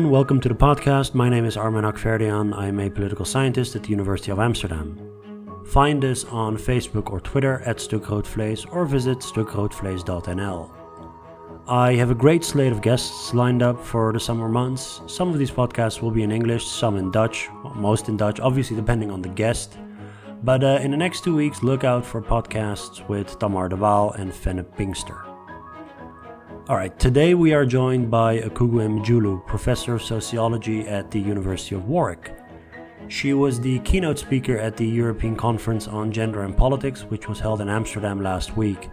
everyone, welcome to the podcast. My name is Armen Hakhverdian. I'm a political scientist at the University of Amsterdam. Find us on Facebook or Twitter at Stukroodvlees or visit stukroodvlees.nl. I have a great slate of guests lined up for the summer months. Some of these podcasts will be in English, some in Dutch, most in Dutch, obviously depending on the guest. But uh, in the next two weeks, look out for podcasts with Tamar de Waal and Fenne Pinkster. All right, today we are joined by Akugo Emejulu, professor of sociology at the University of Warwick. She was the keynote speaker at the European Conference on Gender and Politics, which was held in Amsterdam last week.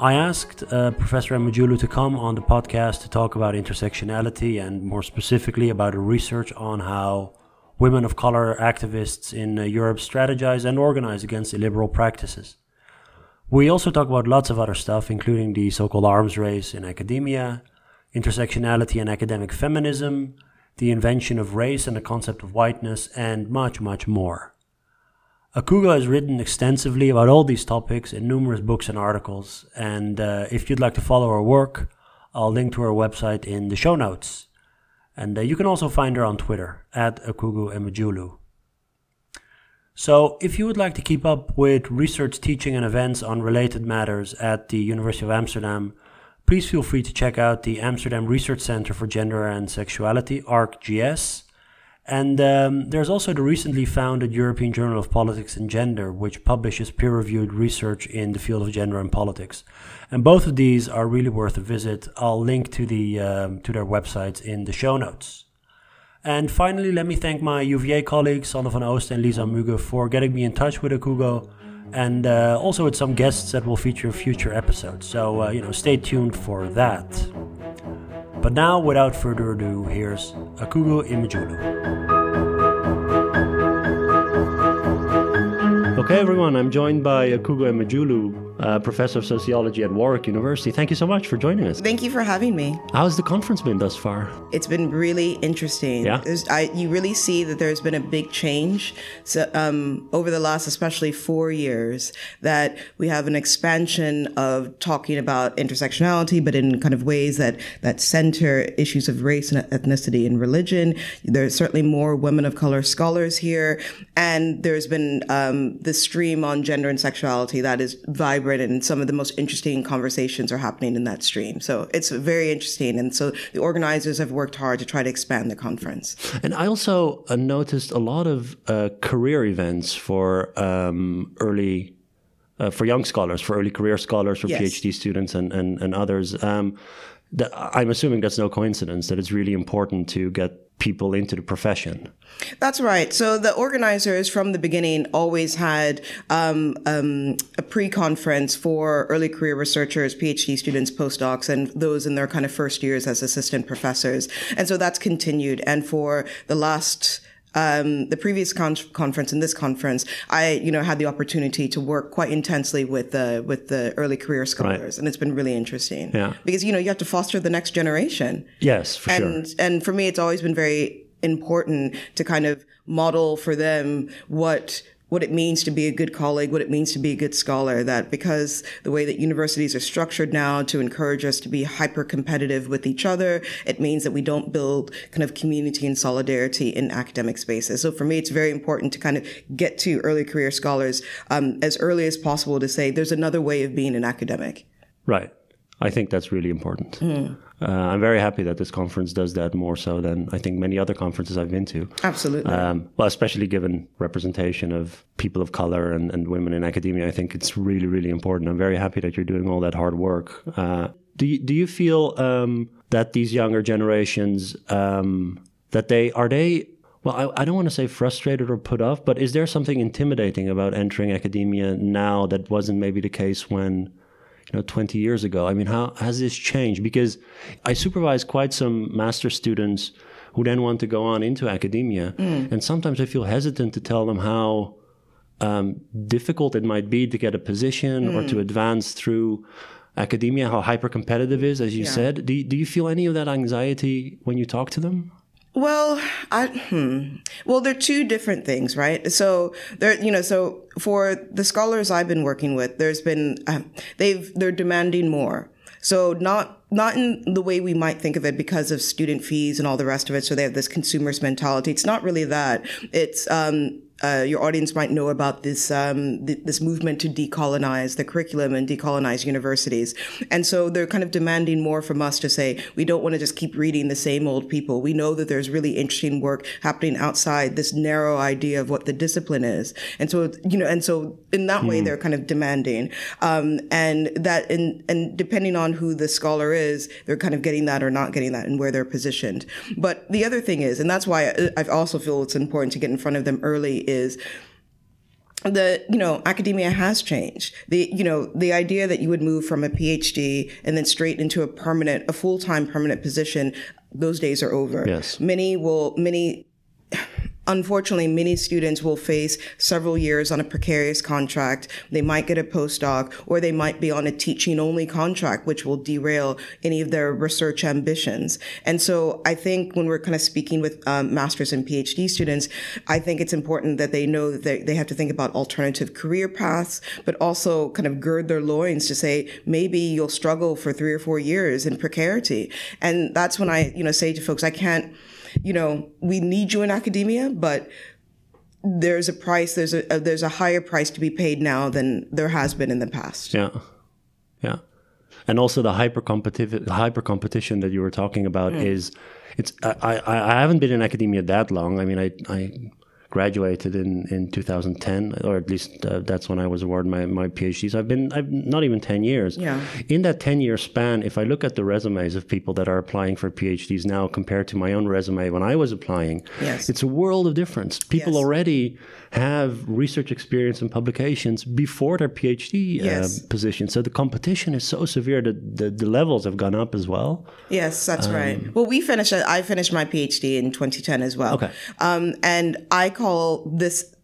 I asked uh, Professor Emejulu to come on the podcast to talk about intersectionality and more specifically about a research on how women of color activists in uh, Europe strategize and organize against illiberal practices. We also talk about lots of other stuff, including the so called arms race in academia, intersectionality and academic feminism, the invention of race and the concept of whiteness, and much, much more. Akugo has written extensively about all these topics in numerous books and articles, and uh, if you'd like to follow her work, I'll link to her website in the show notes. And uh, you can also find her on Twitter at Akugo Emejulu. So, if you would like to keep up with research, teaching, and events on related matters at the University of Amsterdam, please feel free to check out the Amsterdam Research Center for Gender and Sexuality, ARCGS and um, there's also the recently founded European Journal of Politics and Gender, which publishes peer reviewed research in the field of gender and politics. And both of these are really worth a visit. I'll link to, the, um, to their websites in the show notes. And finally, let me thank my UVA colleagues, Sander van Oost and Liza Mügge, for getting me in touch with Akugo and uh, also with some guests that will feature future episodes. So, uh, you know, stay tuned for that. But now, without further ado, here's Akugo Emejulu. Okay, everyone, I'm joined by Akugo Emejulu, uh, professor of sociology at Warwick University. Thank you so much for joining us. Thank you for having me. How's the conference been thus far? It's been really interesting. Yeah, I, you really see that there's been a big change so, um, over the last, especially four years, that we have an expansion of talking about intersectionality, but in kind of ways that that center issues of race and ethnicity and religion. There's certainly more women of color scholars here, and there's been um, the stream on gender and sexuality that is vibrant vibrant and some of the most interesting conversations are happening in that stream. So it's very interesting. And so the organizers have worked hard to try to expand the conference. And I also uh, noticed a lot of uh, career events for um, early uh, for young scholars, for early career scholars, for yes. PhD students, and and, and others. Um, that, I'm assuming that's no coincidence that it's really important to get people into the profession. That's right. So the organizers from the beginning always had um, um, a pre-conference for early career researchers, PhD students, postdocs, and those in their kind of first years as assistant professors. And so that's continued. And for the last um, the previous con- conference and this conference, I, you know, had the opportunity to work quite intensely with the with the early career scholars, right. and it's been really interesting. Yeah, because you know you have to foster the next generation. Yes, for sure. and, sure. And for me, it's always been very important to kind of model for them what what it means to be a good colleague, what it means to be a good scholar, that because the way that universities are structured now to encourage us to be hyper competitive with each other, it means that we don't build kind of community and solidarity in academic spaces. So for me, it's very important to kind of get to early career scholars um, as early as possible to say there's another way of being an academic. Right. I think that's really important. Mm. Uh, I'm very happy that this conference does that more so than I think many other conferences I've been to. Absolutely. Um, well, especially given representation of people of color and, and, women in academia, I think it's really, really important. I'm very happy that you're doing all that hard work. Uh, do you, do you feel um, that these younger generations um, that they are they well, I, I, don't want to say frustrated or put off, but is there something intimidating about entering academia now that wasn't maybe the case when you know 20 years ago i mean how has this changed because i supervise quite some master students who then want to go on into academia mm. and sometimes i feel hesitant to tell them how um, difficult it might be to get a position mm. or to mm. advance through academia how hyper competitive is as you yeah. said do, do you feel any of that anxiety when you talk to them well, I hmm. well, they're two different things, right? So there, you know, so for the scholars I've been working with, there's been uh, they've they're demanding more. So not not in the way we might think of it because of student fees and all the rest of it. So they have this consumerist mentality. It's not really that. It's um, uh, your audience might know about this um, th- this movement to decolonize the curriculum and decolonize universities, and so they're kind of demanding more from us to say we don't want to just keep reading the same old people. We know that there's really interesting work happening outside this narrow idea of what the discipline is, and so you know, and so in that way they're kind of demanding, um, and that and and depending on who the scholar is, they're kind of getting that or not getting that, and where they're positioned. But the other thing is, and that's why I, I also feel it's important to get in front of them early is the you know academia has changed the you know the idea that you would move from a phd and then straight into a permanent a full-time permanent position those days are over Yes. many will many Unfortunately, many students will face several years on a precarious contract. They might get a postdoc or they might be on a teaching only contract, which will derail any of their research ambitions. And so I think when we're kind of speaking with um, master's and PhD students, I think it's important that they know that they, have to think about alternative career paths, but also kind of gird their loins to say, maybe you'll struggle for three or four years in precarity. And that's when I, you know, say to folks, I can't, you know, we need you in academia, but there's a price, there's a, a there's a higher price to be paid now than there has been in the past. Yeah, yeah, and also the hyper competitive the hyper competition that you were talking about mm. is it's I, I I haven't been in academia that long. I mean, I I graduated in in 2010, or at least uh, that's when I was awarded my my PhD. So I've been I've not even 10 years. Yeah. In that 10 year span, if I look at the resumes of people that are applying for PhDs now compared to my own resume when I was applying, Yes. it's a world of difference. People Yes. already have research experience and publications before their PhD Yes. uh, position. So the competition is so severe that the, the levels have gone up as well. Yes, that's right. Well, we finished. I finished my PhD in 2010 as well. Okay. Um, and I call this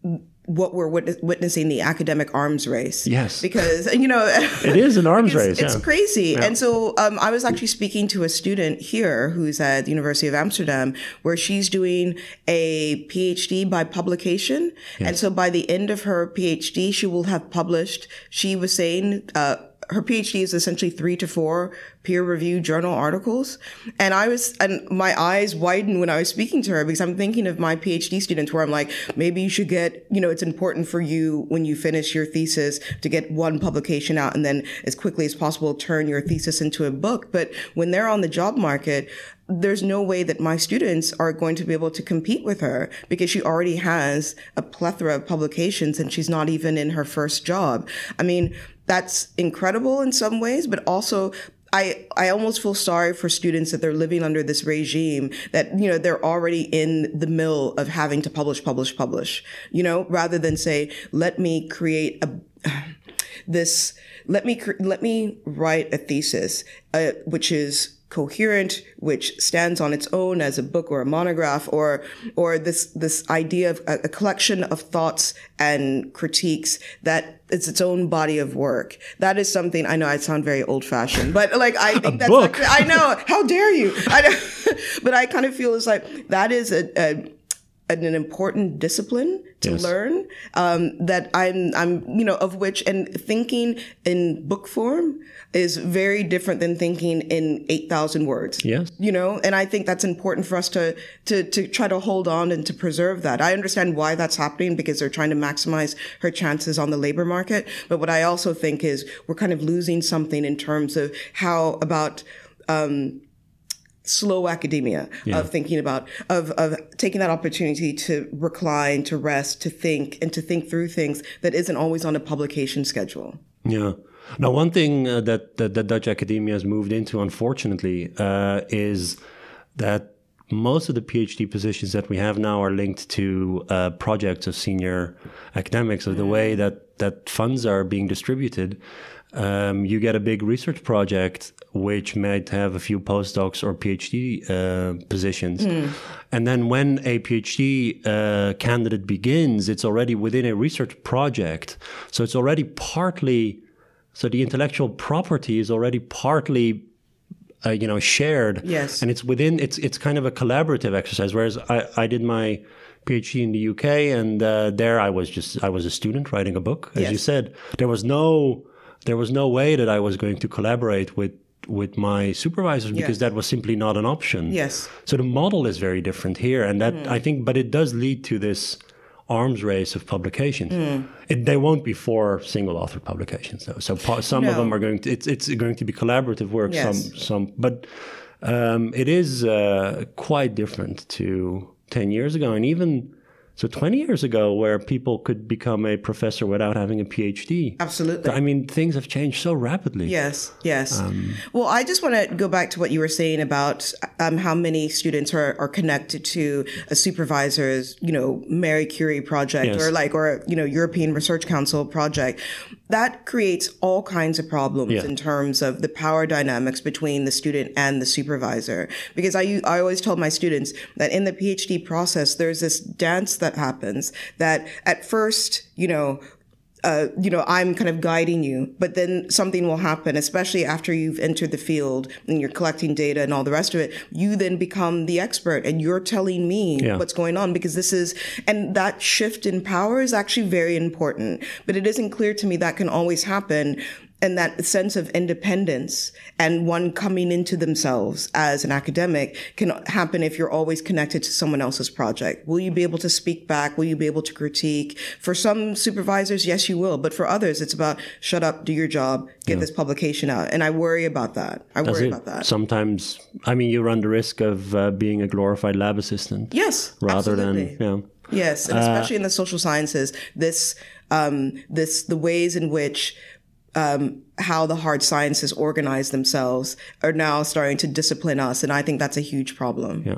what we're witness- witnessing the academic arms race. Yes. Because you know It is an arms race. it's yeah. crazy. And so um, I was actually speaking to a student here who's at the University of Amsterdam, where she's doing a PhD by publication. And so by the end of her PhD, she will have published, she was saying, uh, her PhD is essentially three to four peer reviewed journal articles. And I was, and my eyes widened when I was speaking to her because I'm thinking of my PhD students where I'm like, maybe you should get, you know, it's important for you when you finish your thesis to get one publication out and then as quickly as possible turn your thesis into a book. But when they're on the job market, there's no way that my students are going to be able to compete with her because she already has a plethora of publications and she's not even in her first job. I mean, that's incredible in some ways, but also I, I almost feel sorry for students that they're living under this regime that, you know, they're already in the mill of having to publish, publish, publish, you know, rather than say, let me create a, this, let me, let me write a thesis, uh, which is coherent, which stands on its own as a book or a monograph, or or this this idea of a, a collection of thoughts and critiques that it's its own body of work. That is something I know I sound very old fashioned, but like I think that's book. like, I know. How dare you? I know, but I kind of feel it's like that is a, a an important discipline to Yes. learn um, that I'm I'm you know of which and thinking in book form is very different than thinking in eight thousand words. Yes. you know, and I think that's important for us to to to try to hold on and to preserve that. I understand why that's happening because they're trying to maximize her chances on the labor market. But what I also think is we're kind of losing something in terms of how about slow academia of thinking about of of taking that opportunity to recline to rest to think and to think through things that isn't always on a publication schedule Yeah. Now, one thing uh, that, that that Dutch academia has moved into, unfortunately, uh, is that most of the PhD positions that we have now are linked to uh, projects of senior academics. Of the way that that funds are being distributed, um, you get a big research project which might have a few postdocs or PhD uh, positions, and then when a PhD uh, candidate begins, it's already within a research project, so it's already partly so the intellectual property is already partly, uh, you know, shared. Yes. And it's within. It's it's kind of a collaborative exercise. Whereas I, I did my PhD in the UK, and uh, there I was just I was a student writing a book, as you said. There was no there was no way that I was going to collaborate with with my supervisors because Yes. that was simply not an option. Yes. So the model is very different here, and that I think, but it does lead to this arms race of publications. It, they won't be four single author publications though. So pa- some of them are going to it's it's going to be collaborative work. Yes. Some some, but um, it is uh, quite different to ten years ago, and even. So 20 years ago, where people could become a professor without having a PhD. Absolutely. I mean, things have changed so rapidly. Yes, yes. Um, well, I just want to go back to what you were saying about um, how many students are, are connected to a supervisor's, you know, Marie Curie project Yes. or like, or, you know, European Research Council project. That creates all kinds of problems Yeah. in terms of the power dynamics between the student and the supervisor. Because I, I always tell my students that in the PhD process, there's this dance that happens that at first, you know, uh, you know, I'm kind of guiding you, but then something will happen, especially after you've entered the field and you're collecting data and all the rest of it. You then become the expert and you're telling me Yeah. what's going on because this is, and that shift in power is actually very important. But it isn't clear to me that can always happen. And that sense of independence and one coming into themselves as an academic can happen if you're always connected to someone else's project. Will you be able to speak back? Will you be able to critique? For some supervisors, yes, you will. But for others, it's about shut up, do your job, get this publication out. And I worry about that. I worry about that. Sometimes, I mean, you run the risk of uh, being a glorified lab assistant yes. rather absolutely. than, you know, Yes, and especially in the social sciences, this um, this the ways in which um, how the hard sciences organize themselves are now starting to discipline us, and I think that's a huge problem. Yeah.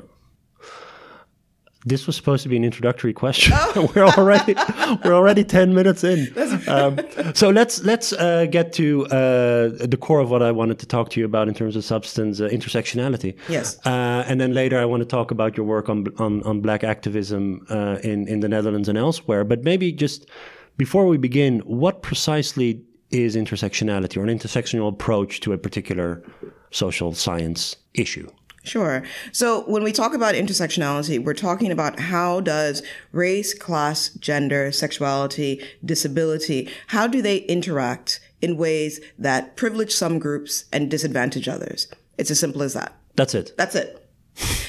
This was supposed to be an introductory question. we're already we're already ten minutes in. Um, so let's let's uh, get to uh, the core of what I wanted to talk to you about in terms of substance uh, intersectionality. Yes. Uh, and then later I want to talk about your work on on, on black activism uh, in in the Netherlands and elsewhere. But maybe just before we begin, what precisely is intersectionality or an intersectional approach to a particular social science issue? Sure. So when we talk about intersectionality, we're talking about how does race, class, gender, sexuality, disability, how do they interact in ways that privilege some groups and disadvantage others? It's as simple as that. That's it. That's it.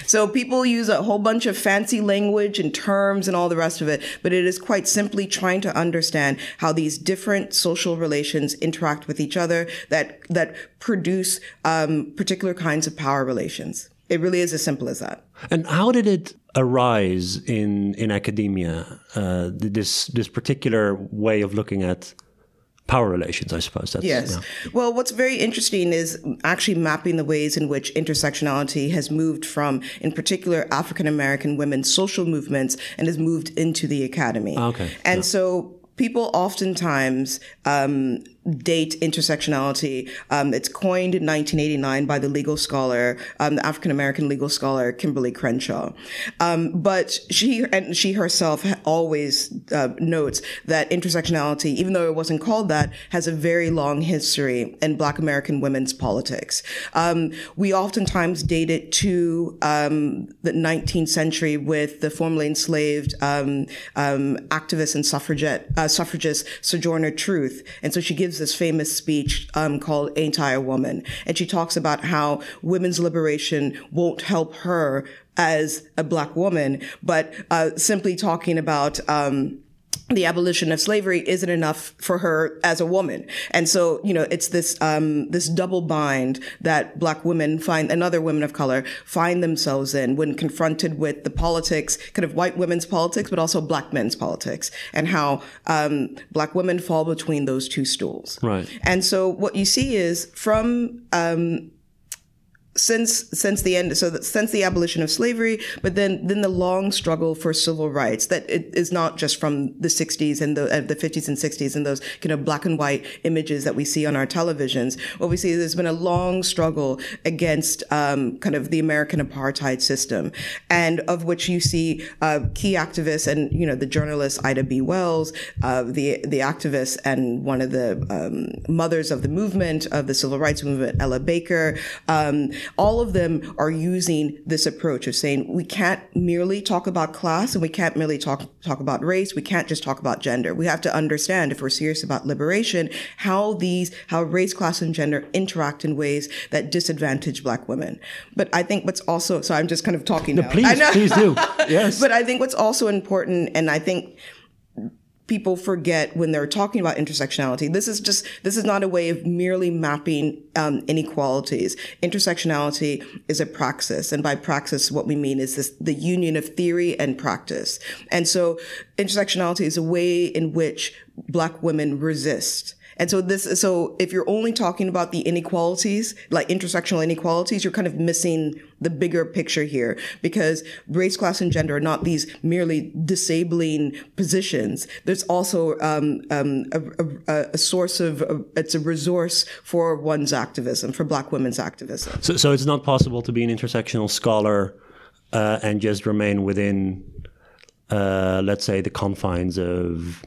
So people use a whole bunch of fancy language and terms and all the rest of it, but it is quite simply trying to understand how these different social relations interact with each other that that produce um, particular kinds of power relations. It really is as simple as that. And how did it arise in in academia? Uh, this this particular way of looking at power relations, I suppose. That's, Yes. yeah. Well, what's very interesting is actually mapping the ways in which intersectionality has moved from, in particular, African American women's social movements and has moved into the academy. Okay. And so people oftentimes um, date intersectionality. Um, it's coined in 1989 by the legal scholar, um, the African American legal scholar Kimberlé Crenshaw. Um, but she and she herself always uh, notes that intersectionality, even though it wasn't called that, has a very long history in Black American women's politics. Um, we oftentimes date it to um, the 19th century with the formerly enslaved um, um, activist and suffragette uh, suffragist Sojourner Truth, and so she gives this famous speech um, called "Ain't I a Woman?" and she talks about how women's liberation won't help her as a black woman, but uh, simply talking about. Um, the abolition of slavery isn't enough for her as a woman. And so, you know, it's this, um, this double bind that black women find and other women of color find themselves in when confronted with the politics, kind of white women's politics, but also black men's politics and how, um, black women fall between those two stools. Right. And so what you see is from, um, since since the end so that since the abolition of slavery but then then the long struggle for civil rights that it is not just from the 60s and the uh, the 50s and 60s and those kind of black and white images that we see on our televisions. What we see is there's been a long struggle against um, kind of the American apartheid system and of which you see uh, key activists and you know the journalist Ida B. Wells uh, the the activist and one of the um, mothers of the movement of the civil rights movement Ella Baker um, all of them are using this approach of saying we can't merely talk about class and we can't merely talk talk about race. We can't just talk about gender. We have to understand if we're serious about liberation how these how race, class, and gender interact in ways that disadvantage Black women. But I think what's also so I'm just kind of talking no, now. Please, please do. Yes. but I think what's also important, and I think people forget when they're talking about intersectionality. This is just, this is not a way of merely mapping um, inequalities. Intersectionality is a praxis. And by praxis, what we mean is this, the union of theory and practice. And so intersectionality is a way in which Black women resist and so this, so if you're only talking about the inequalities, like intersectional inequalities, you're kind of missing the bigger picture here because race, class, and gender are not these merely disabling positions. There's also um, um, a, a, a, source of, a, it's a resource for one's activism, for Black women's activism. So, so it's not possible to be an intersectional scholar uh, and just remain within, uh, let's say, the confines of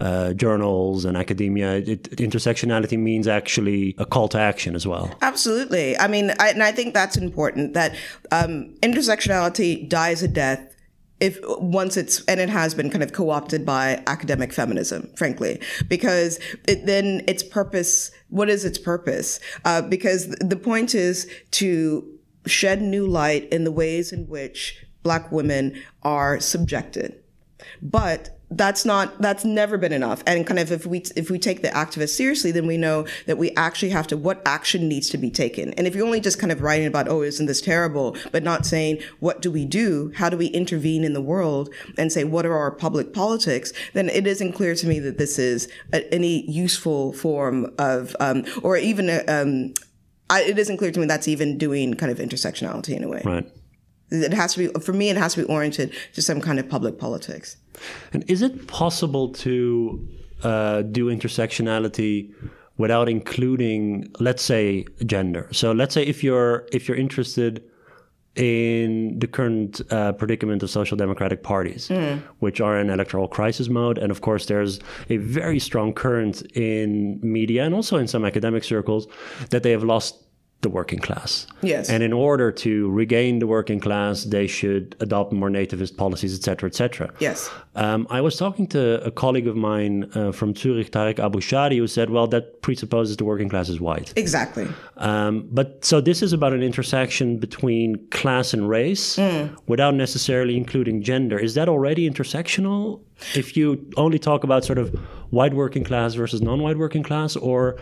uh, journals and academia, it, intersectionality means actually a call to action as well. Absolutely. I mean, I, and I think that's important that um, intersectionality dies a death if once it's and it has been kind of co-opted by academic feminism frankly because it, then its purpose what is its purpose uh, because the point is to shed new light in the ways in which black women are subjected but that's not that's never been enough. And kind of if we if we take the activists seriously then we know that we actually have to what action needs to be taken. And if you're only just kind of writing about oh isn't this terrible but not saying what do we do? How do we intervene in the world and say what are our public politics? Then it isn't clear to me that this is a, any useful form of um, or even a, um, I, it isn't clear to me that's even doing kind of intersectionality in a way right it has to be for me it has to be oriented to some kind of public politics and is it possible to uh, do intersectionality without including, let's say, gender? So let's say if you're if you're interested in the current uh, predicament of social democratic parties, mm. which are in electoral crisis mode. And of course, there's a very strong current in media and also in some academic circles that they have lost the working class. Yes. And in order to regain the working class, they should adopt more nativist policies, etc., etc. Yes. Um, I was talking to a colleague of mine uh, from Zurich, Tarik Abou-Chadi, who said, "Well, that presupposes the working class is white." Exactly. Um, but so this is about an intersection between class and race, mm. without necessarily including gender. Is that already intersectional? If you only talk about sort of white working class versus non-white working class, or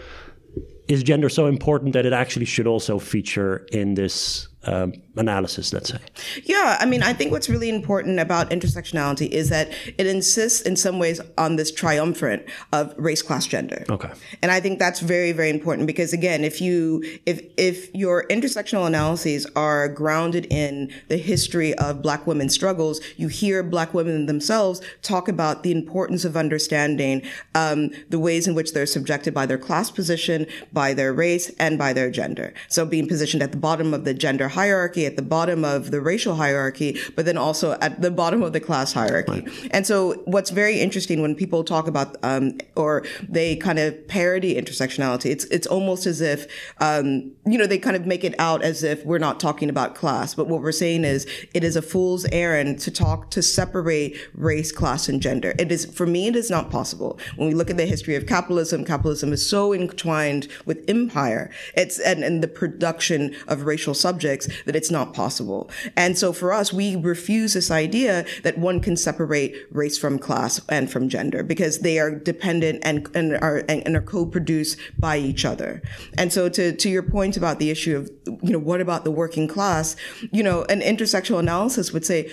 is gender so important that it actually should also feature in this um, analysis, let's say. Yeah, I mean, I think what's really important about intersectionality is that it insists in some ways on this triumvirate of race, class, gender. Okay. And I think that's very, very important because again, if you if if your intersectional analyses are grounded in the history of Black women's struggles, you hear Black women themselves talk about the importance of understanding um, the ways in which they're subjected by their class position, by their race, and by their gender. So being positioned at the bottom of the gender hierarchy, at the bottom of the racial hierarchy, but then also at the bottom of the class hierarchy. Right. And so what's very interesting when people talk about, um, or they kind of parody intersectionality, it's, it's almost as if, um, you know, they kind of make it out as if we're not talking about class. But what we're saying is it is a fool's errand to talk, to separate race, class, and gender. It is, for me, it is not possible. When we look at the history of capitalism, capitalism is so entwined with empire. It's, and, and the production of racial subjects that it's not possible. And so for us, we refuse this idea that one can separate race from class and from gender because they are dependent and, and are, and, and are co-produced by each other. And so to, to your point about the issue of, you know, what about the working class? You know, an intersectional analysis would say,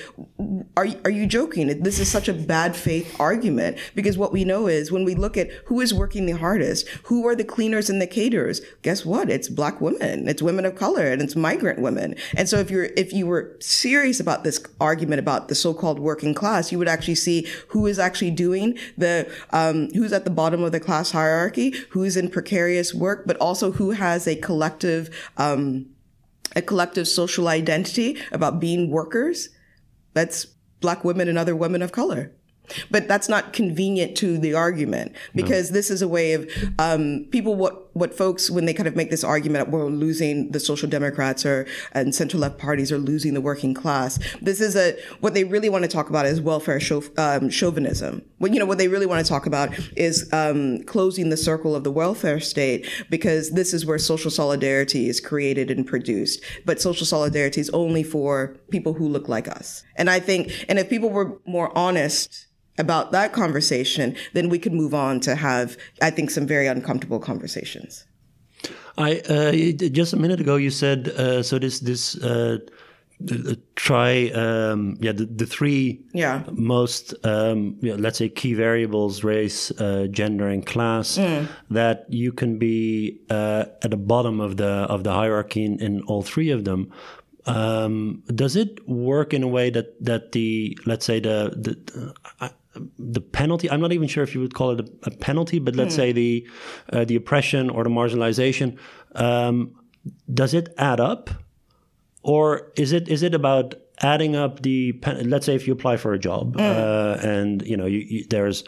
are, are you joking? This is such a bad faith argument because what we know is when we look at who is working the hardest, who are the cleaners and the caterers, guess what? It's black women, it's women of color, and it's migrant women women. And so if you're, if you were serious about this argument about the so-called working class, you would actually see who is actually doing the, um, who's at the bottom of the class hierarchy, who's in precarious work, but also who has a collective, um, a collective social identity about being workers. That's black women and other women of color. But that's not convenient to the argument because no. this is a way of um, people what what folks when they kind of make this argument we're losing the social democrats or and center left parties are losing the working class this is a what they really want to talk about is welfare um, chauvinism. What you know what they really want to talk about is um, closing the circle of the welfare state because this is where social solidarity is created and produced. But social solidarity is only for people who look like us. And i think and if people were more honest about that conversation, then we could move on to have, I think, some very uncomfortable conversations. I uh, just a minute ago you said uh, so this this uh, try um, yeah the, the three yeah. most um, you know, let's say key variables race uh, gender and class mm. that you can be uh, at the bottom of the of the hierarchy in, in all three of them um, does it work in a way that that the let's say the the uh, the penalty i'm not even sure if you would call it a, a penalty but let's mm. say the uh, the oppression or the marginalization um, does it add up or is it is it about adding up the let's say if you apply for a job mm. uh, and you know you, you, there's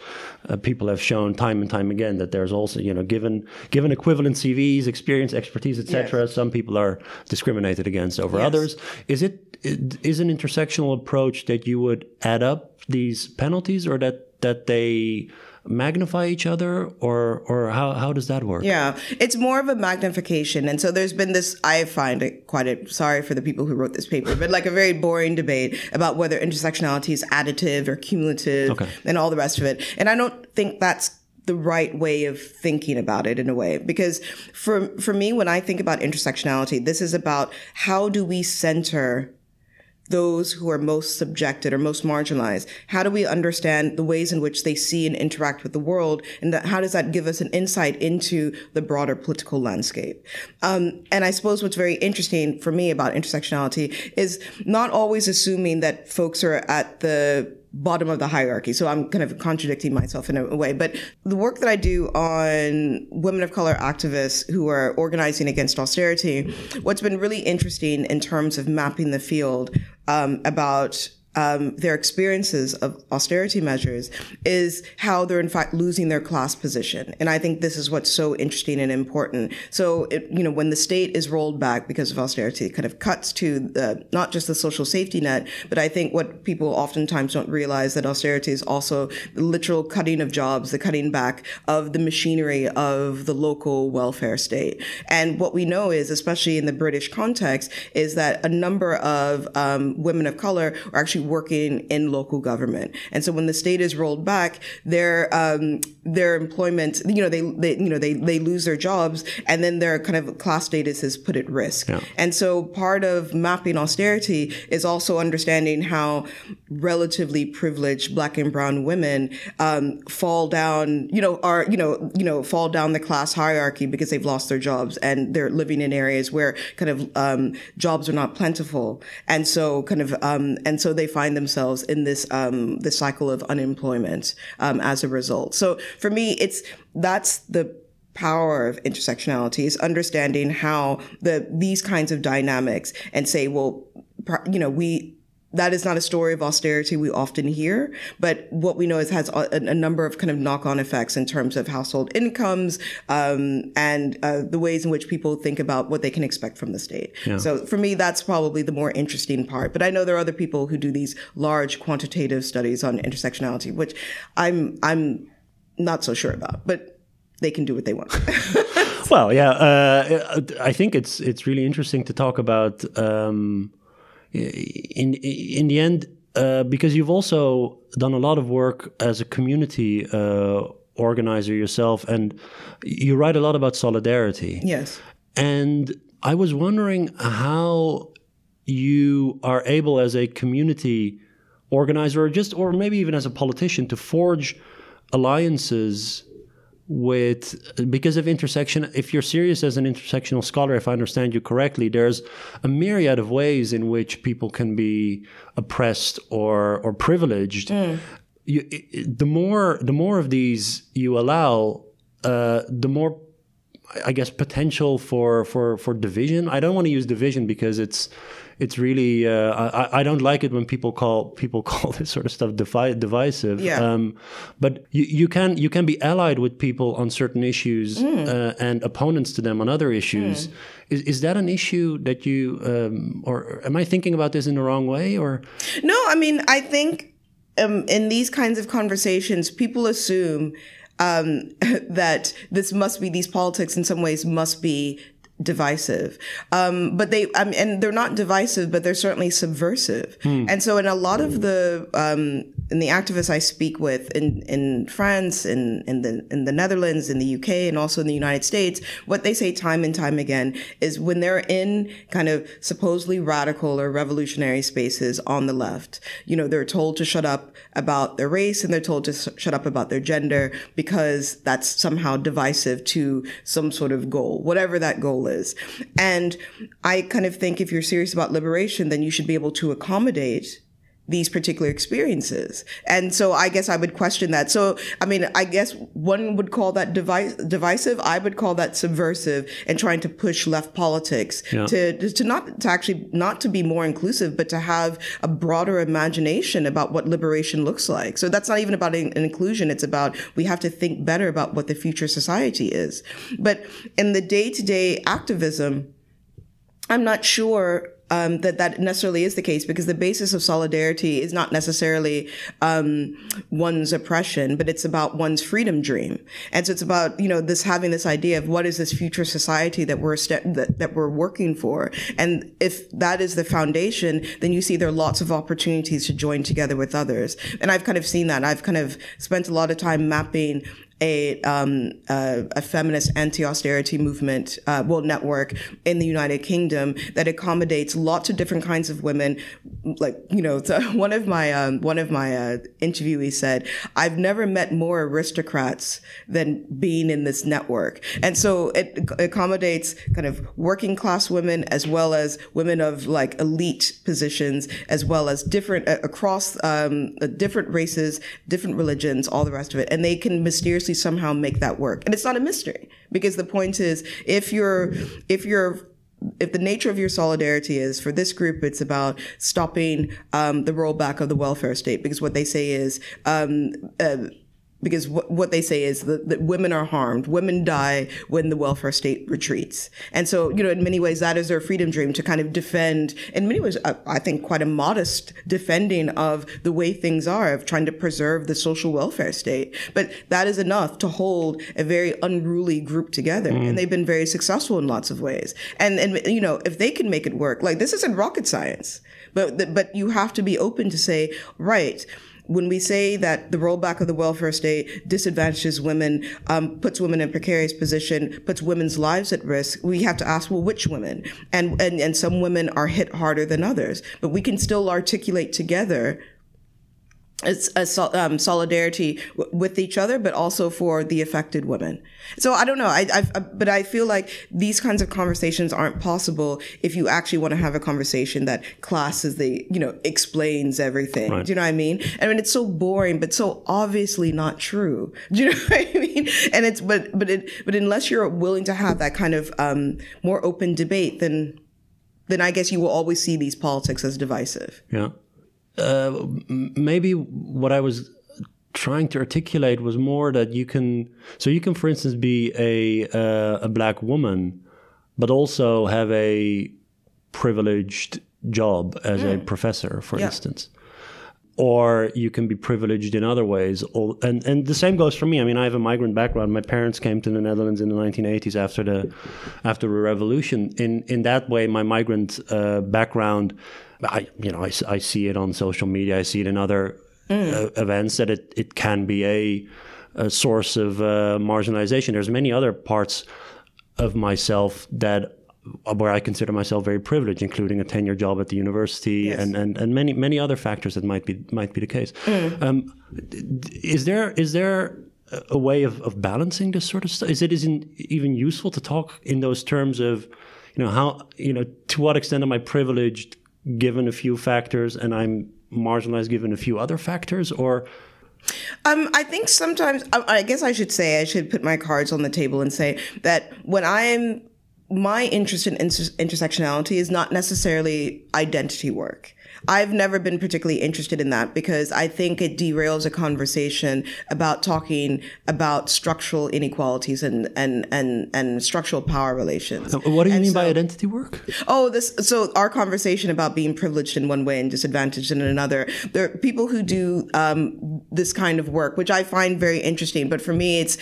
uh, people have shown time and time again that there's also you know given given equivalent CVs experience expertise etc yes. some people are discriminated against over yes. others is it is an intersectional approach that you would add up these penalties or that that they magnify each other or or how, how does that work? Yeah it's more of a magnification. And so there's been this i find it quite a sorry for the people who wrote this paper but like a very boring debate about whether intersectionality is additive or cumulative okay. and all the rest of it. And i don't think that's the right way of thinking about it in a way because for for me when i think about intersectionality this is about how do we center those who are most subjected or most marginalized? How do we understand the ways in which they see and interact with the world? And that, how does that give us an insight into the broader political landscape? Um, and I suppose what's very interesting for me about intersectionality is not always assuming that folks are at the bottom of the hierarchy. So I'm kind of contradicting myself in a way. But the work that I do on women of color activists who are organizing against austerity, what's been really interesting in terms of mapping the field um, about um, their experiences of austerity measures is how they're in fact losing their class position. And I think this is what's so interesting and important. So, it, you know, when the state is rolled back because of austerity, it kind of cuts to the, not just the social safety net, but I think what people oftentimes don't realize that austerity is also the literal cutting of jobs, the cutting back of the machinery of the local welfare state. And what we know is, especially in the British context, is that a number of um, women of color are actually working in local government. And so when the state is rolled back, their um, their employment, you know, they, they you know they they lose their jobs, and then their kind of class status is put at risk. Yeah. And so part of mapping austerity is also understanding how relatively privileged Black and Brown women um, fall down, you know, are you know you know fall down the class hierarchy because they've lost their jobs and they're living in areas where kind of um, jobs are not plentiful, and so kind of um, and so they find themselves in this um, this cycle of unemployment um, as a result. So for me, it's that's the power of intersectionality is understanding how the these kinds of dynamics and say, well, you know, we that is not a story of austerity we often hear, but what we know is has a, a number of kind of knock-on effects in terms of household incomes um, and uh, the ways in which people think about what they can expect from the state. Yeah. So for me, that's probably the more interesting part. But I know there are other people who do these large quantitative studies on intersectionality, which I'm I'm not so sure about, but they can do what they want. well, yeah, uh, I think it's it's really interesting to talk about. Um, in in the end, uh, because you've also done a lot of work as a community uh, organizer yourself, and you write a lot about solidarity. Yes. And I was wondering how you are able, as a community organizer, or just, or maybe even as a politician, to forge alliances with because of intersection if you're serious as an intersectional scholar if i understand you correctly there's a myriad of ways in which people can be oppressed or or privileged mm. you, the more the more of these you allow uh, the more I guess potential for for for division. I don't want to use division because it's it's really uh, I, I don't like it when people call people call this sort of stuff divi- divisive. Yeah. Um, but you, you can you can be allied with people on certain issues Mm. uh, and opponents to them on other issues. Is is that an issue that you um, or am I thinking about this in the wrong way or? No, I mean, I think um, in these kinds of conversations, people assume um, that this must be these politics in some ways must be divisive. Um, but they, I mean, and they're not divisive, but they're certainly subversive. And so in a lot of the, um, in the activists I speak with in, in France, in, in the, in the Netherlands, in the UK, and also in the United States, what they say time and time again is when they're in kind of supposedly radical or revolutionary spaces on the left, you know, they're told to shut up about their race and they're told to s- shut up about their gender because that's somehow divisive to some sort of goal, whatever that goal is. And I kind of think if you're serious about liberation, then you should be able to accommodate these particular experiences. And so I guess I would question that. So, I mean, I guess one would call that device, divisive. I would call that subversive and trying to push left politics Yeah. to, to not, to actually, not to be more inclusive, but to have a broader imagination about what liberation looks like. So that's not even about an an inclusion. It's about, we have to think better about what the future society is. But in the day to day activism, I'm not sure um, that that necessarily is the case because the basis of solidarity is not necessarily um, one's oppression, but it's about one's freedom dream. And so it's about you know this having this idea of what is this future society that we're st- that, that we're working for. And if that is the foundation, then you see there are lots of opportunities to join together with others. And I've kind of seen that. I've kind of spent a lot of time mapping a um, uh, a feminist anti-austerity movement, uh, well, network in the United Kingdom that accommodates lots of different kinds of women. Like you know, so one of my um, one of my uh, interviewees said, "I've never met more aristocrats than being in this network," and so it accommodates kind of working class women as well as women of like elite positions, as well as different uh, across um, different races, different religions, all the rest of it, and they can mysteriously somehow make that work. And it's not a mystery because the point is, if you're if you're if the nature of your solidarity is for this group, it's about stopping um, the rollback of the welfare state because what they say is. Um, uh, because what, what they say is that, that women are harmed. Women die when the welfare state retreats. And so, you know, in many ways, that is their freedom dream to kind of defend, in many ways, I, I think quite a modest defending of the way things are, of trying to preserve the social welfare state. But that is enough to hold a very unruly group together. Mm. And they've been very successful in lots of ways. And, and, you know, if they can make it work, like this isn't rocket science, but, but you have to be open to say, right, when we say that the rollback of the welfare state disadvantages women, um, puts women in precarious position, puts women's lives at risk, we have to ask, well, which women? And, and, and some women are hit harder than others, but we can still articulate together it's a sol- um, solidarity w- with each other, but also for the affected women. So I don't know. I, I, but I feel like these kinds of conversations aren't possible if you actually want to have a conversation that class is the, you know, explains everything. Right. Do you know what I mean? I mean, it's so boring, but so obviously not true. Do you know what I mean? And it's, but, but it, but unless you're willing to have that kind of, um, more open debate, then, then I guess you will always see these politics as divisive. Yeah. Uh, maybe what I was trying to articulate was more that you can, so you can, for instance, be a uh, a black woman, but also have a privileged job as a professor, for Yeah. instance. Or you can be privileged in other ways, and and the same goes for me. I mean, I have a migrant background. My parents came to the Netherlands in the 1980s after the after the revolution. In in that way, my migrant uh, background, I you know I, I see it on social media. I see it in other uh, events that it it can be a a source of uh, marginalization. There's many other parts of myself that where I consider myself very privileged, including a tenure job at the university Yes. and, and, and many many other factors that might be might be the case. Um, d- d- is there is there a- a way of, of balancing this sort of stuff? Is it isn't even useful to talk in those terms of, you know, how you know to what extent am I privileged given a few factors and I'm marginalized given a few other factors, or Um, I think sometimes, I, guess I should say, I should put my cards on the table and say that when I'm, my interest in inter- intersectionality is not necessarily identity work. I've never been particularly interested in that because I think it derails a conversation about talking about structural inequalities and and and, and structural power relations. What do you and mean so, by identity work? Oh, this so our conversation about being privileged in one way and disadvantaged in another. There are people who do um, this kind of work, which I find very interesting. But for me, it's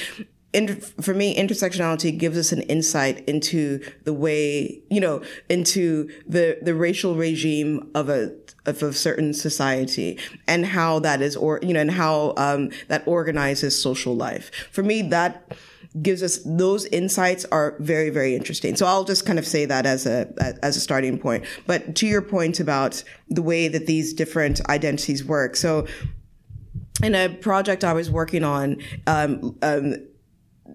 for me, intersectionality gives us an insight into the way, you know, into the, the racial regime of a, of a certain society and how that is, or, you know, and how, um, that organizes social life. For me, that gives us, those insights are very, very interesting. So I'll just kind of say that as a, as a starting point. But to your point about the way that these different identities work. So, in a project I was working on, um, um,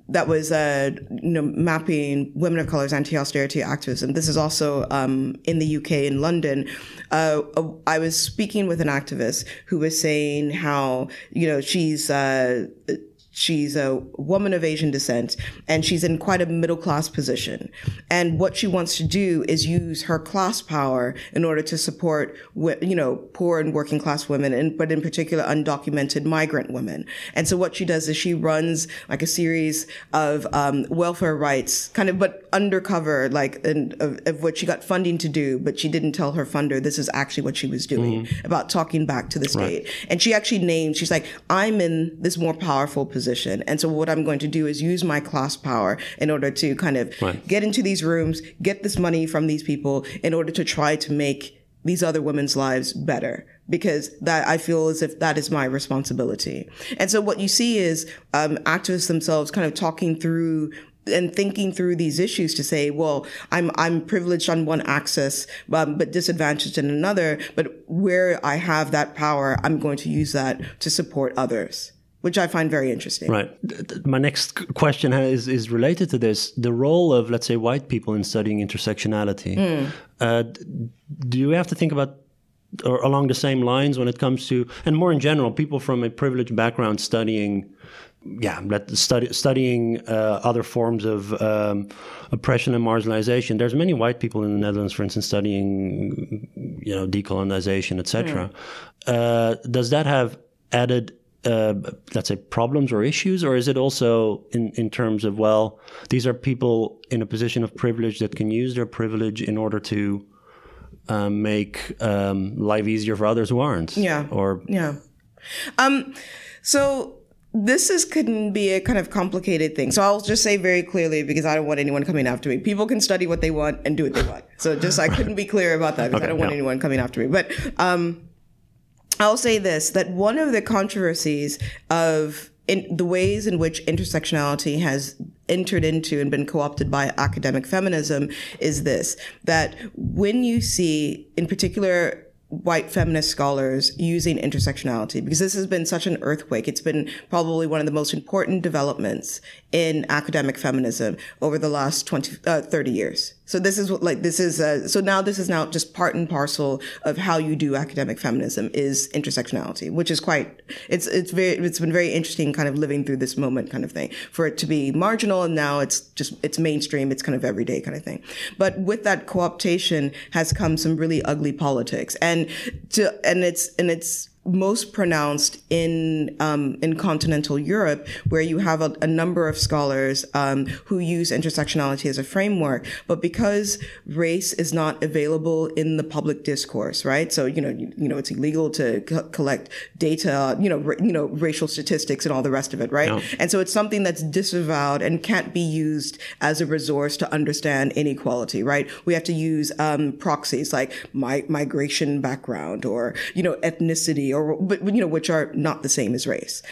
that was uh, you know mapping women of color's anti-austerity activism. This is also um, in the UK in London. Uh, I was speaking with an activist who was saying how you know she's. Uh, She's a woman of Asian descent and she's in quite a middle class position. And what she wants to do is use her class power in order to support, you know, poor and working class women, and, but in particular undocumented migrant women. And so what she does is she runs like a series of um, welfare rights, kind of, but undercover, like in, of, of, what she got funding to do, but she didn't tell her funder this is actually what she was doing mm-hmm. about talking back to the state. Right. And she actually named, she's like, I'm in this more powerful position. And so what I'm going to do is use my class power in order to kind of right. get into these rooms, get this money from these people in order to try to make these other women's lives better because that I feel as if that is my responsibility. And so what you see is um, activists themselves kind of talking through and thinking through these issues to say, well, I'm I'm privileged on one axis, um, but disadvantaged in another. But where I have that power, I'm going to use that to support others which I find very interesting. Right. My next question is is related to this: the role of, let's say, white people in studying intersectionality. Mm. Uh, do you have to think about or along the same lines when it comes to, and more in general, people from a privileged background studying, yeah, study, studying uh, other forms of um, oppression and marginalization. There's many white people in the Netherlands, for instance, studying, you know, decolonization, etc. Mm. Uh, does that have added uh, let's say problems or issues or is it also in, in terms of well these are people in a position of privilege that can use their privilege in order to um, make um, life easier for others who aren't yeah or yeah um so this is can be a kind of complicated thing. So I'll just say very clearly because I don't want anyone coming after me. People can study what they want and do what they want. So just I couldn't be clear about that because okay, I don't want anyone coming after me. But um, I'll say this that one of the controversies of in the ways in which intersectionality has entered into and been co-opted by academic feminism is this that when you see in particular white feminist scholars using intersectionality because this has been such an earthquake. It's been probably one of the most important developments in academic feminism over the last 20, uh, 30 years. So this is what, like, this is, so now this is now just part and parcel of how you do academic feminism is intersectionality, which is quite, it's, it's very, it's been very interesting kind of living through this moment kind of thing for it to be marginal and now it's just, it's mainstream. It's kind of everyday kind of thing. But with that co-optation has come some really ugly politics and to, and it's, and it's, most pronounced in um, in continental Europe, where you have a, a number of scholars um, who use intersectionality as a framework. But because race is not available in the public discourse, right? So you know, you, you know, it's illegal to co- collect data, you know, r- you know, racial statistics and all the rest of it, right? And so it's something that's disavowed and can't be used as a resource to understand inequality, right? We have to use um, proxies like my migration background or you know ethnicity or but you know which are not the same as race.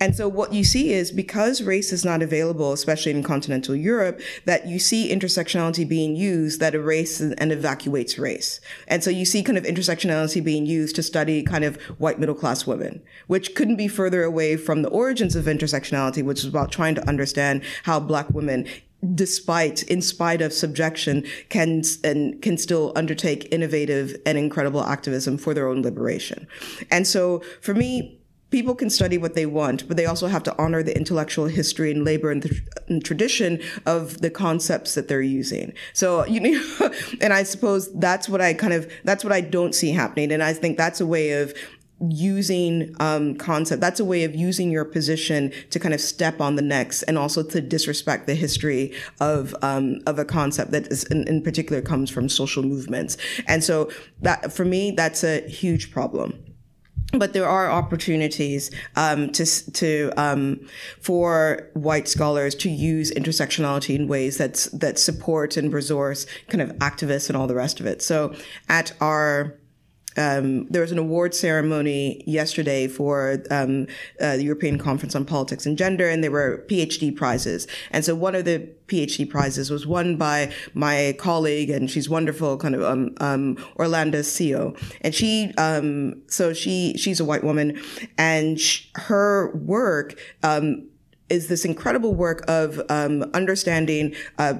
And so what you see is because race is not available especially in continental europe that you see intersectionality being used that erases and evacuates race. And so you see kind of intersectionality being used to study kind of white middle class women which couldn't be further away from the origins of intersectionality which is about trying to understand how black women despite in spite of subjection can and can still undertake innovative and incredible activism for their own liberation and so for me people can study what they want, but they also have to honor the intellectual history and labor and, the, and tradition of the concepts that they're using. So, you know, and I suppose that's what I kind of, that's what I don't see happening. And I think that's a way of using um, concept. That's a way of using your position to kind of step on the next, and also to disrespect the history of um, of a concept that is in, in particular comes from social movements. And so that for me, that's a huge problem but there are opportunities um, to to um, for white scholars to use intersectionality in ways that that support and resource kind of activists and all the rest of it. So at our um, there was an award ceremony yesterday for um, uh, the European Conference on Politics and Gender, and there were PhD prizes. And so one of the PhD prizes was won by my colleague, and she's wonderful, kind of um, um, Orlando Sio. And she, um, so she she's a white woman, and sh- her work um, is this incredible work of um, understanding. Uh,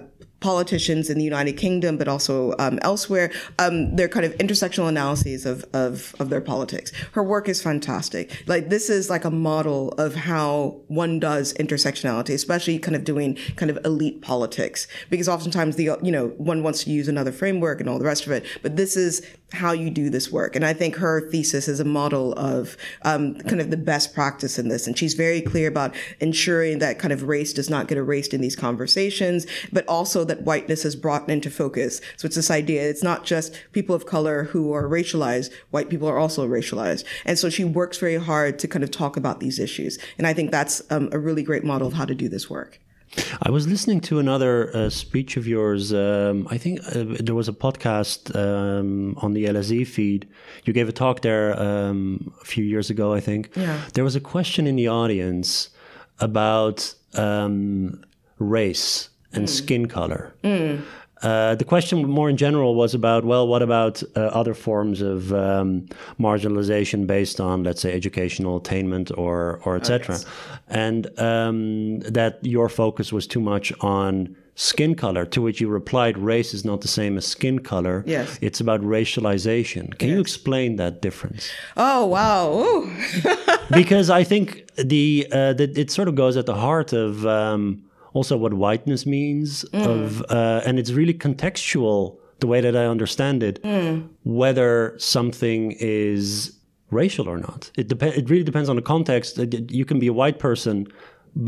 politicians in the United Kingdom, but also um, elsewhere, um, their kind of intersectional analyses of, of, of their politics. Her work is fantastic. Like this is like a model of how one does intersectionality, especially kind of doing kind of elite politics, because oftentimes the you know one wants to use another framework and all the rest of it, but this is how you do this work. And I think her thesis is a model of um, kind of the best practice in this. And she's very clear about ensuring that kind of race does not get erased in these conversations, but also that whiteness is brought into focus. So it's this idea, it's not just people of color who are racialized, white people are also racialized. And so she works very hard to kind of talk about these issues. And I think that's um, a really great model of how to do this work. I was listening to another uh, speech of yours. Um, I think uh, there was a podcast um, on the LSE feed. You gave a talk there um, a few years ago, I think. Yeah. There was a question in the audience about um, race and mm. skin color. Mm. Uh, the question more in general was about well, what about uh, other forms of um, marginalization based on, let's say, educational attainment or or etc. And um, that your focus was too much on skin color. To which you replied, race is not the same as skin color. Yes, it's about racialization. Can yes. you explain that difference? Oh wow! because I think the uh, that it sort of goes at the heart of. Um, also what whiteness means mm. of uh, and it's really contextual the way that I understand it mm. whether something is racial or not it dep- it really depends on the context you can be a white person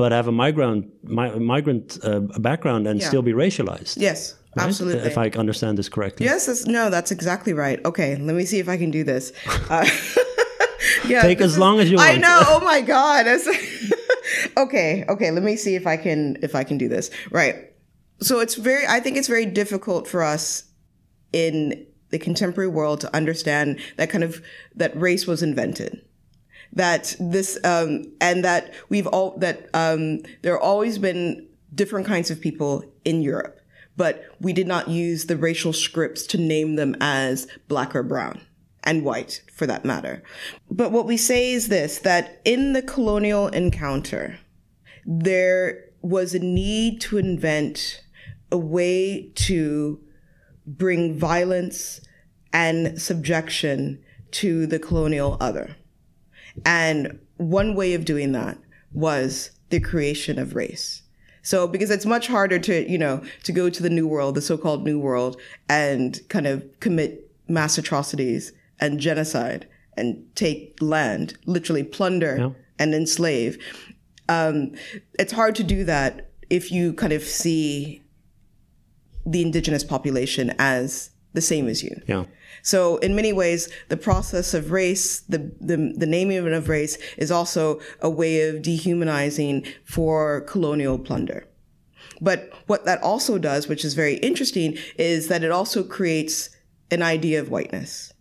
but have a migrant mi- migrant uh, background and yeah. still be racialized yes Right? Absolutely. If I understand this correctly. Yes, that's, no, that's exactly right. Okay, let me see if I can do this. Uh, yeah, Take as is, long as you want. I know. Oh my God. okay, okay, let me see if I can if I can do this. Right. So it's very I think it's very difficult for us in the contemporary world to understand that kind of that race was invented that this um, and that we've all that um, there have always been different kinds of people in Europe, but we did not use the racial scripts to name them as black or brown and white for that matter. But what we say is this, that in the colonial encounter, there was a need to invent a way to bring violence and subjection to the colonial other. And one way of doing that was the creation of race. So, because it's much harder to, you know, to go to the new world, the so-called new world, and kind of commit mass atrocities and genocide and take land, literally plunder yeah. and enslave. Um, it's hard to do that if you kind of see the indigenous population as the same as you. Yeah. So in many ways, the process of race, the, the, the naming of race is also a way of dehumanizing for colonial plunder. But what that also does, which is very interesting, is that it also creates an idea of whiteness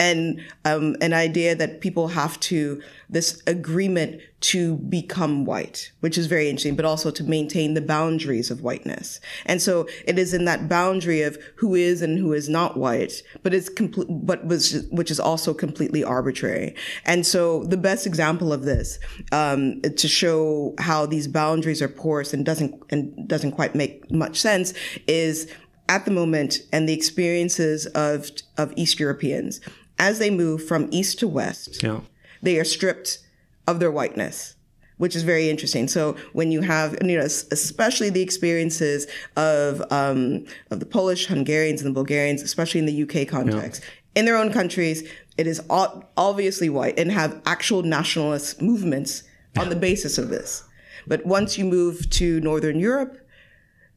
and um, an idea that people have to this agreement to become white, which is very interesting, but also to maintain the boundaries of whiteness. And so it is in that boundary of who is and who is not white, but it's complete, but was, which is also completely arbitrary. And so the best example of this, um, to show how these boundaries are porous and doesn't, and doesn't quite make much sense is at the moment and the experiences of, of East Europeans as they move from east to west, yeah. they are stripped of their whiteness which is very interesting. So when you have, you know, especially the experiences of um, of the Polish, Hungarians, and the Bulgarians, especially in the UK context, yeah. in their own countries, it is obviously white and have actual nationalist movements on the basis of this. But once you move to Northern Europe,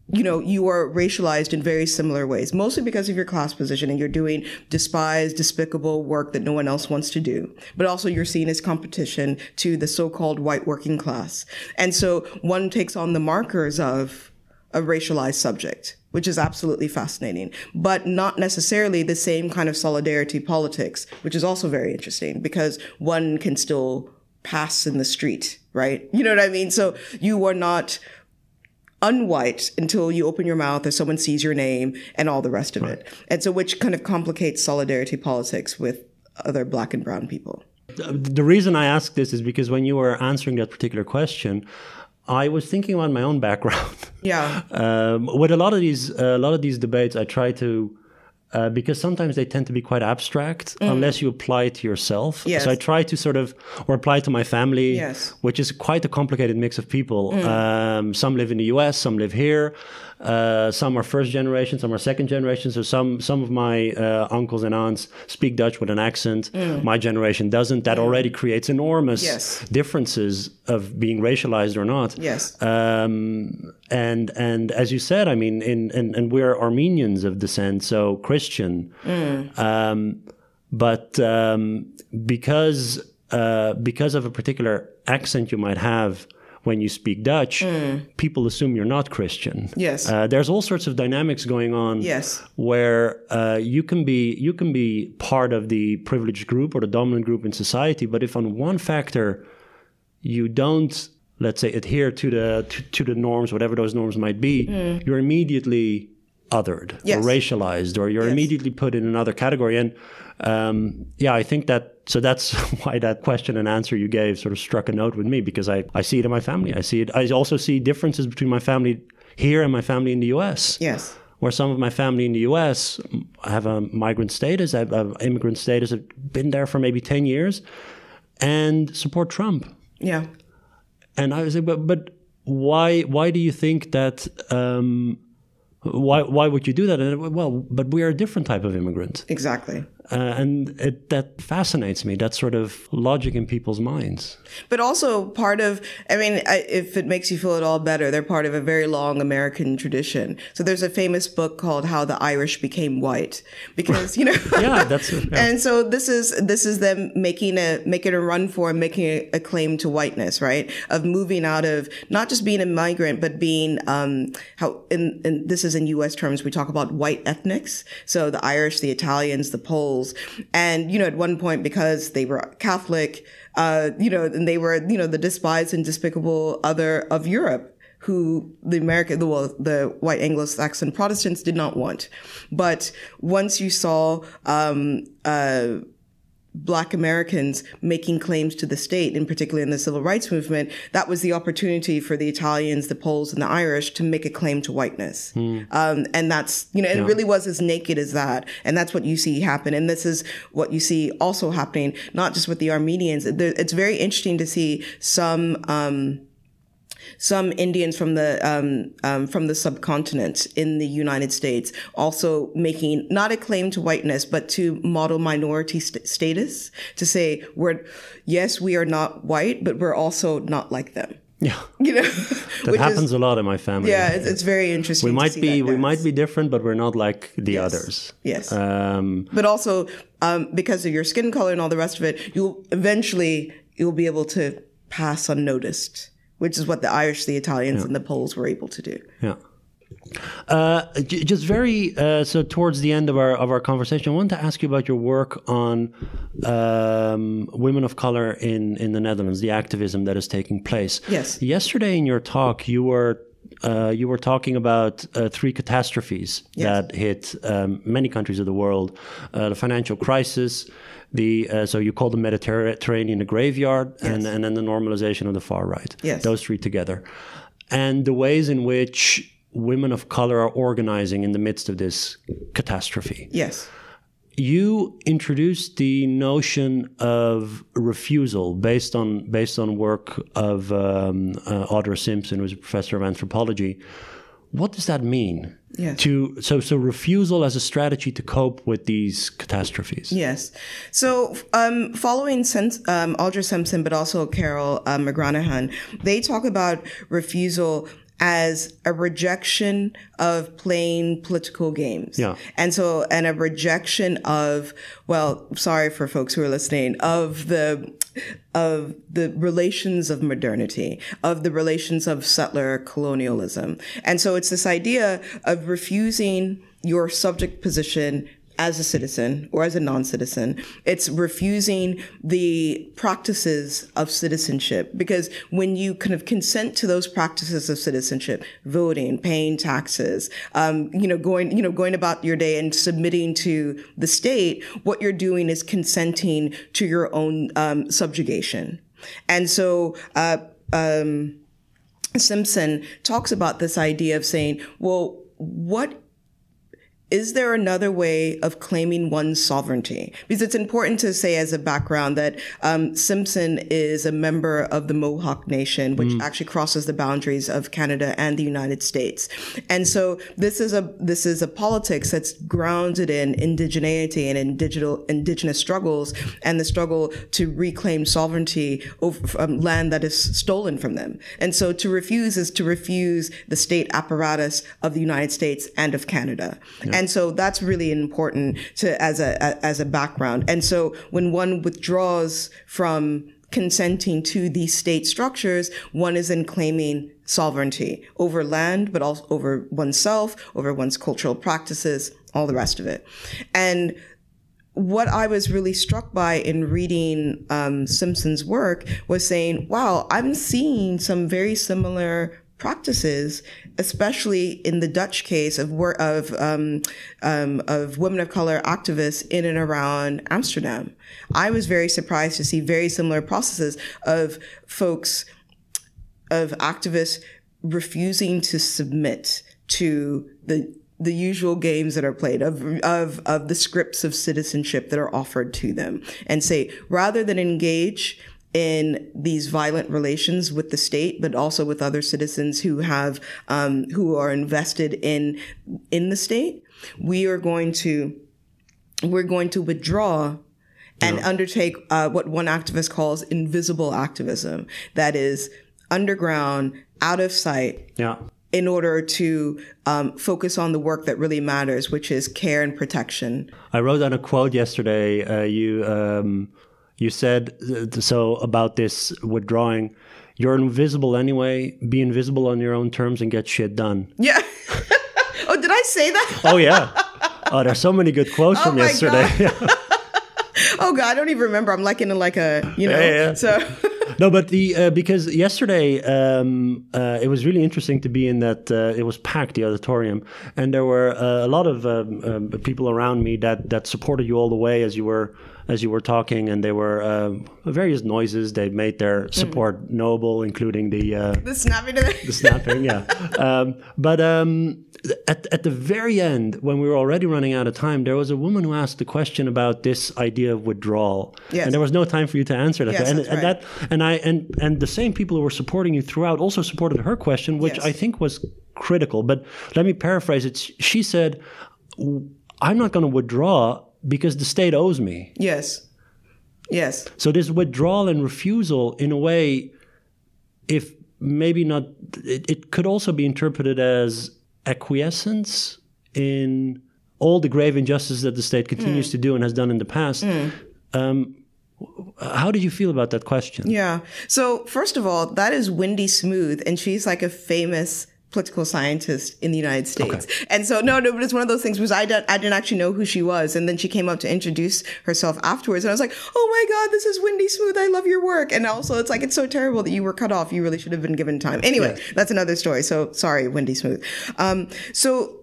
you know, you are racialized in very similar ways, mostly because of your class position and you're doing despised, despicable work that no one else wants to do. But also you're seen as competition to the so-called white working class. And so one takes on the markers of a racialized subject, which is absolutely fascinating, but not necessarily the same kind of solidarity politics, which is also very interesting because one can still pass in the street, right? You know what I mean? So you are not unwhite until you open your mouth or someone sees your name and all the rest of right. it. And so, which kind of complicates solidarity politics with other black and brown people. The reason I ask this is because when you were answering that particular question, I was thinking about my own background. Yeah. um, with a lot of these, uh, a lot of these debates, I try to uh, because sometimes they tend to be quite abstract mm. unless you apply it to yourself. Yes. So I try to sort of, or apply it to my family, yes. which is quite a complicated mix of people. Mm. Um, some live in the US, some live here. Uh, some are first generation, some are second generation. So some some of my uh, uncles and aunts speak Dutch with an accent. Mm. My generation doesn't. That mm. already creates enormous yes. differences of being racialized or not. Yes. Um, and and as you said, I mean, in, in and we're Armenians of descent, so Christian. Mm. Um, but um, because uh, because of a particular accent you might have when you speak Dutch, mm. people assume you're not Christian. Yes, uh, there's all sorts of dynamics going on. Yes, where uh, you can be you can be part of the privileged group or the dominant group in society, but if on one factor you don't, let's say, adhere to the to, to the norms, whatever those norms might be, mm. you're immediately othered yes. or racialized, or you're yes. immediately put in another category. And um, yeah, I think that so that's why that question and answer you gave sort of struck a note with me because I, I see it in my family. I see it. I also see differences between my family here and my family in the U.S. Yes. Where some of my family in the U.S. have a migrant status, have, have immigrant status, have been there for maybe ten years, and support Trump. Yeah. And I was like, but but why why do you think that? Um, why why would you do that? And well, but we are a different type of immigrant. Exactly. Uh, and it, that fascinates me, that sort of logic in people's minds. But also part of, I mean, I, if it makes you feel at all better, they're part of a very long American tradition. So there's a famous book called How the Irish Became White because, you know. yeah, that's yeah. And so this is, this is them making a, making a run for and making a, a, claim to whiteness, right? Of moving out of not just being a migrant, but being, um, how, in, in this is in U.S. terms, we talk about white ethnics. So the Irish, the Italians, the Poles, and, you know, at one point, because they were Catholic, uh, you know, and they were, you know, the despised and despicable other of Europe who the American, the, well, the white Anglo-Saxon Protestants did not want. But once you saw, um, uh, Black Americans making claims to the state, and particularly in the civil rights movement, that was the opportunity for the Italians, the Poles, and the Irish to make a claim to whiteness. Mm. Um, and that's, you know, yeah. it really was as naked as that. And that's what you see happen. And this is what you see also happening, not just with the Armenians. It's very interesting to see some, um, some Indians from the um, um, from the subcontinent in the United States also making not a claim to whiteness, but to model minority st- status to say we're yes we are not white, but we're also not like them. Yeah, you know that happens is, a lot in my family. Yeah, it's, it's very interesting. We might be we might be different, but we're not like the yes. others. Yes, um, but also um, because of your skin color and all the rest of it, you'll eventually you'll be able to pass unnoticed which is what the Irish, the Italians, yeah. and the Poles were able to do. Yeah. Uh, just very uh, so towards the end of our of our conversation, I wanted to ask you about your work on um, women of color in in the Netherlands, the activism that is taking place. Yes. Yesterday in your talk, you were uh, you were talking about uh, three catastrophes yes. that hit um, many countries of the world: uh, the financial crisis, the uh, so you call the Mediterranean a graveyard, yes. and, and then the normalization of the far right. Yes. Those three together, and the ways in which women of color are organizing in the midst of this catastrophe. Yes. You introduced the notion of refusal based on based on work of um, uh, Audra Simpson, who's a professor of anthropology. What does that mean? Yes. To so so refusal as a strategy to cope with these catastrophes. Yes. So um, following um, Audra Simpson, but also Carole uh, McGranahan, they talk about refusal as a rejection of playing political games. Yeah. And so, and a rejection of, well, sorry for folks who are listening, of the, of the relations of modernity, of the relations of settler colonialism. And so it's this idea of refusing your subject position as a citizen or as a non-citizen. It's refusing the practices of citizenship because when you kind of consent to those practices of citizenship, voting, paying taxes, um, you know, going, you know, going about your day and submitting to the state, what you're doing is consenting to your own um, subjugation. And so, uh, um, Simpson talks about this idea of saying, well, what is there another way of claiming one's sovereignty? Because it's important to say as a background that um, Simpson is a member of the Mohawk Nation, which mm. actually crosses the boundaries of Canada and the United States. And so this is a this is a politics that's grounded in indigeneity and in digital indigenous struggles and the struggle to reclaim sovereignty over um, land that is stolen from them. And so to refuse is to refuse the state apparatus of the United States and of Canada. Yeah. And so that's really important to as a, as a background. And so when one withdraws from consenting to these state structures, one is then claiming sovereignty over land, but also over oneself, over one's cultural practices, all the rest of it. And what I was really struck by in reading um, Simpson's work was saying, wow, I'm seeing some very similar practices, especially in the Dutch case of of um, um, of women of color activists in and around Amsterdam. I was very surprised to see very similar processes of folks of activists refusing to submit to the the usual games that are played of, of, of the scripts of citizenship that are offered to them and say, rather than engage in these violent relations with the state, but also with other citizens who have um, who are invested in in the state. We are going to we're going to withdraw and yeah. undertake uh, what one activist calls invisible activism. That is underground, out of sight. Yeah. In order to um, focus on the work that really matters, which is care and protection. I wrote down a quote yesterday. Uh, you um, you said uh, so about this withdrawing. You're invisible anyway. Be invisible on your own terms and get shit done. Yeah. oh, did I say that? oh yeah. Oh, there's so many good quotes oh from yesterday. God. oh God, I don't even remember. I'm like in a, like a you know. Yeah, yeah. So. no, but the uh, because yesterday um, uh, it was really interesting to be in that uh, it was packed the auditorium, and there were uh, a lot of um, um, people around me that that supported you all the way as you were as you were talking, and there were uh, various noises. They made their mm. support mm. noble, including the uh, the snapping. the snapping, yeah. Um, but um, at at the very end, when we were already running out of time, there was a woman who asked the question about this idea of withdrawal, yes. and there was no time for you to answer that. Yes, and, and right. that and I and and the same people who were supporting you throughout also supported her question, which yes. I think was critical. But let me paraphrase it. She said. I'm not going to withdraw because the state owes me. Yes. Yes. So this withdrawal and refusal, in a way, if maybe not, it, it could also be interpreted as acquiescence in all the grave injustice that the state continues mm. to do and has done in the past. Mm. Um, how did you feel about that question? Yeah. So, first of all, that is Wendy Smooth, and she's like a famous political scientist in the United States. Okay. And so, no, no, but it's one of those things because I, didn't, I didn't actually know who she was. And then she came up to introduce herself afterwards. And I was like, oh my God, this is Wendy Smooth. I love your work. And also, it's like, it's so terrible that you were cut off. You really should have been given time. Anyway, that's another story. So sorry, Wendy Smooth. Um, so,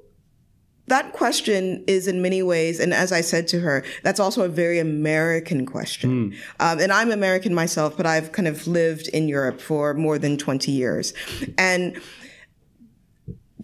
that question is in many ways, and as I said to her, that's also a very American question. Mm. Um, and I'm American myself, but I've kind of lived in Europe for more than 20 years. And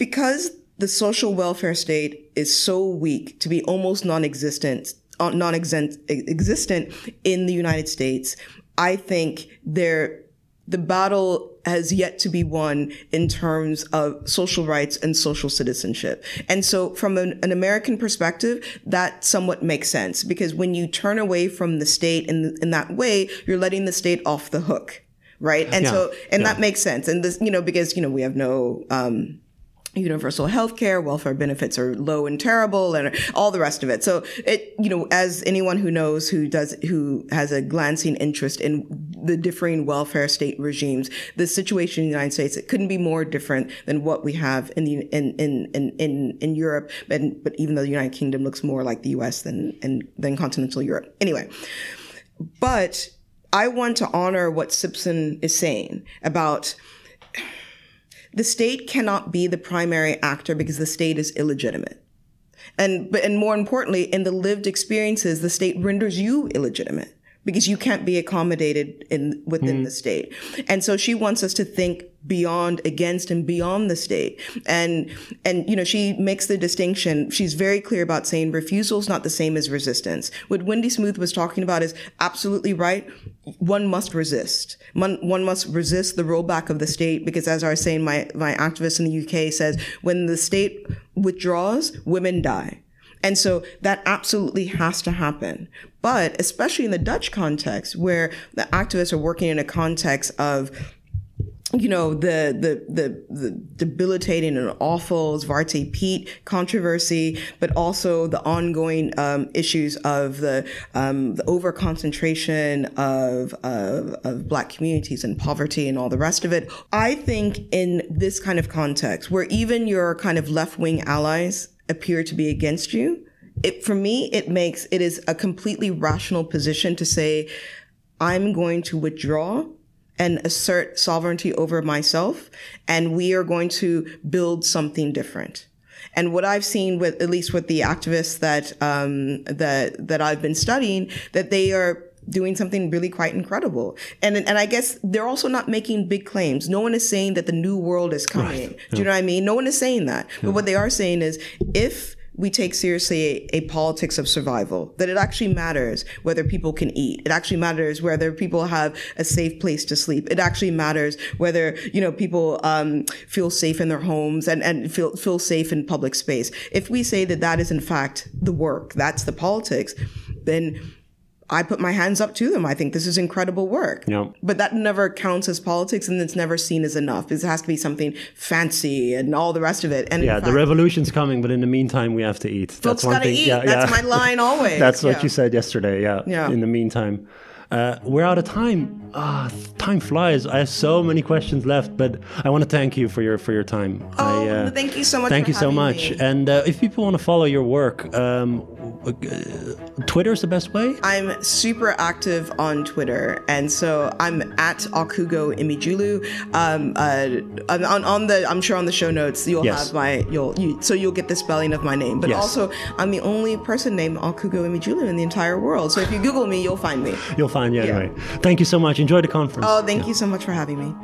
because the social welfare state is so weak to be almost non-existent non-existent in the United States. I think there the battle has yet to be won in terms of social rights and social citizenship. And so from an, an, American perspective, that somewhat makes sense because when you turn away from the state in, in that way, you're letting the state off the hook. Right. And yeah. so, and yeah. that makes sense. And this, you know, because, you know, we have no, um, universal health care, welfare benefits are low and terrible and all the rest of it. So it, you know, as anyone who knows who does, who has a glancing interest in the differing welfare state regimes, the situation in the United States, it couldn't be more different than what we have in the, in, in, in, in, in Europe. But, but even though the United Kingdom looks more like the US than, and, than continental Europe. Anyway, but I want to honor what Simpson is saying about the state cannot be the primary actor because the state is illegitimate. And, but, and more importantly, in the lived experiences, the state renders you illegitimate because you can't be accommodated in within mm the state. And so she wants us to think beyond against and beyond the state. And and you know, she makes the distinction. She's very clear about saying refusal is not the same as resistance. What Wendy Smooth was talking about is absolutely right. One must resist. One, one must resist the rollback of the state because as I was saying, my my activist in the UK says when the state withdraws, women die. And so that absolutely has to happen. But especially in the Dutch context, where the activists are working in a context of you know the, the the the debilitating and awful Zwarte Piet controversy, but also the ongoing um, issues of the um, the over concentration of, of of black communities and poverty and all the rest of it. I think in this kind of context, where even your kind of left wing allies appear to be against you, it, for me, it makes, it is a completely rational position to say, I'm going to withdraw and assert sovereignty over myself, and we are going to build something different. And what I've seen with, at least with the activists that, um, that, that I've been studying, that they are doing something really quite incredible. And and I guess they're also not making big claims. No one is saying that the new world is coming. Right. Do you know what I mean? No one is saying that. Yeah. But what they are saying is if we take seriously a, a, politics of survival, that it actually matters whether people can eat. It actually matters whether people have a safe place to sleep. It actually matters whether, you know, people, um, feel safe in their homes and, and feel, feel safe in public space. If we say that that is in fact the work, that's the politics, then I put my hands up to them. I think this is incredible work. Yep. But that never counts as politics and it's never seen as enough. It has to be something fancy and all the rest of it. And yeah, fact, the revolution's coming, but in the meantime, we have to eat. That's one thing. Eat. Yeah, That's yeah. my line always. That's what yeah. you said yesterday. Yeah. Yeah. In the meantime. Uh, we're out of time. Ah, time flies. I have so many questions left, but I want to thank you for your for your time. Oh, I, uh, thank you so much. Thank you so much. Me. And uh, if people want to follow your work, um, uh, Twitter is the best way. I'm super active on Twitter, and so I'm at Akugo Emejulu. Um, uh, on, on the, I'm sure on the show notes you'll yes. have my you'll you, so you'll get the spelling of my name. But yes. also, I'm the only person named Akugo Emejulu in the entire world. So if you Google me, you'll find me. You'll find. Yeah, yeah. Anyway, thank you so much. Enjoy the conference. Oh, thank yeah. you so much for having me.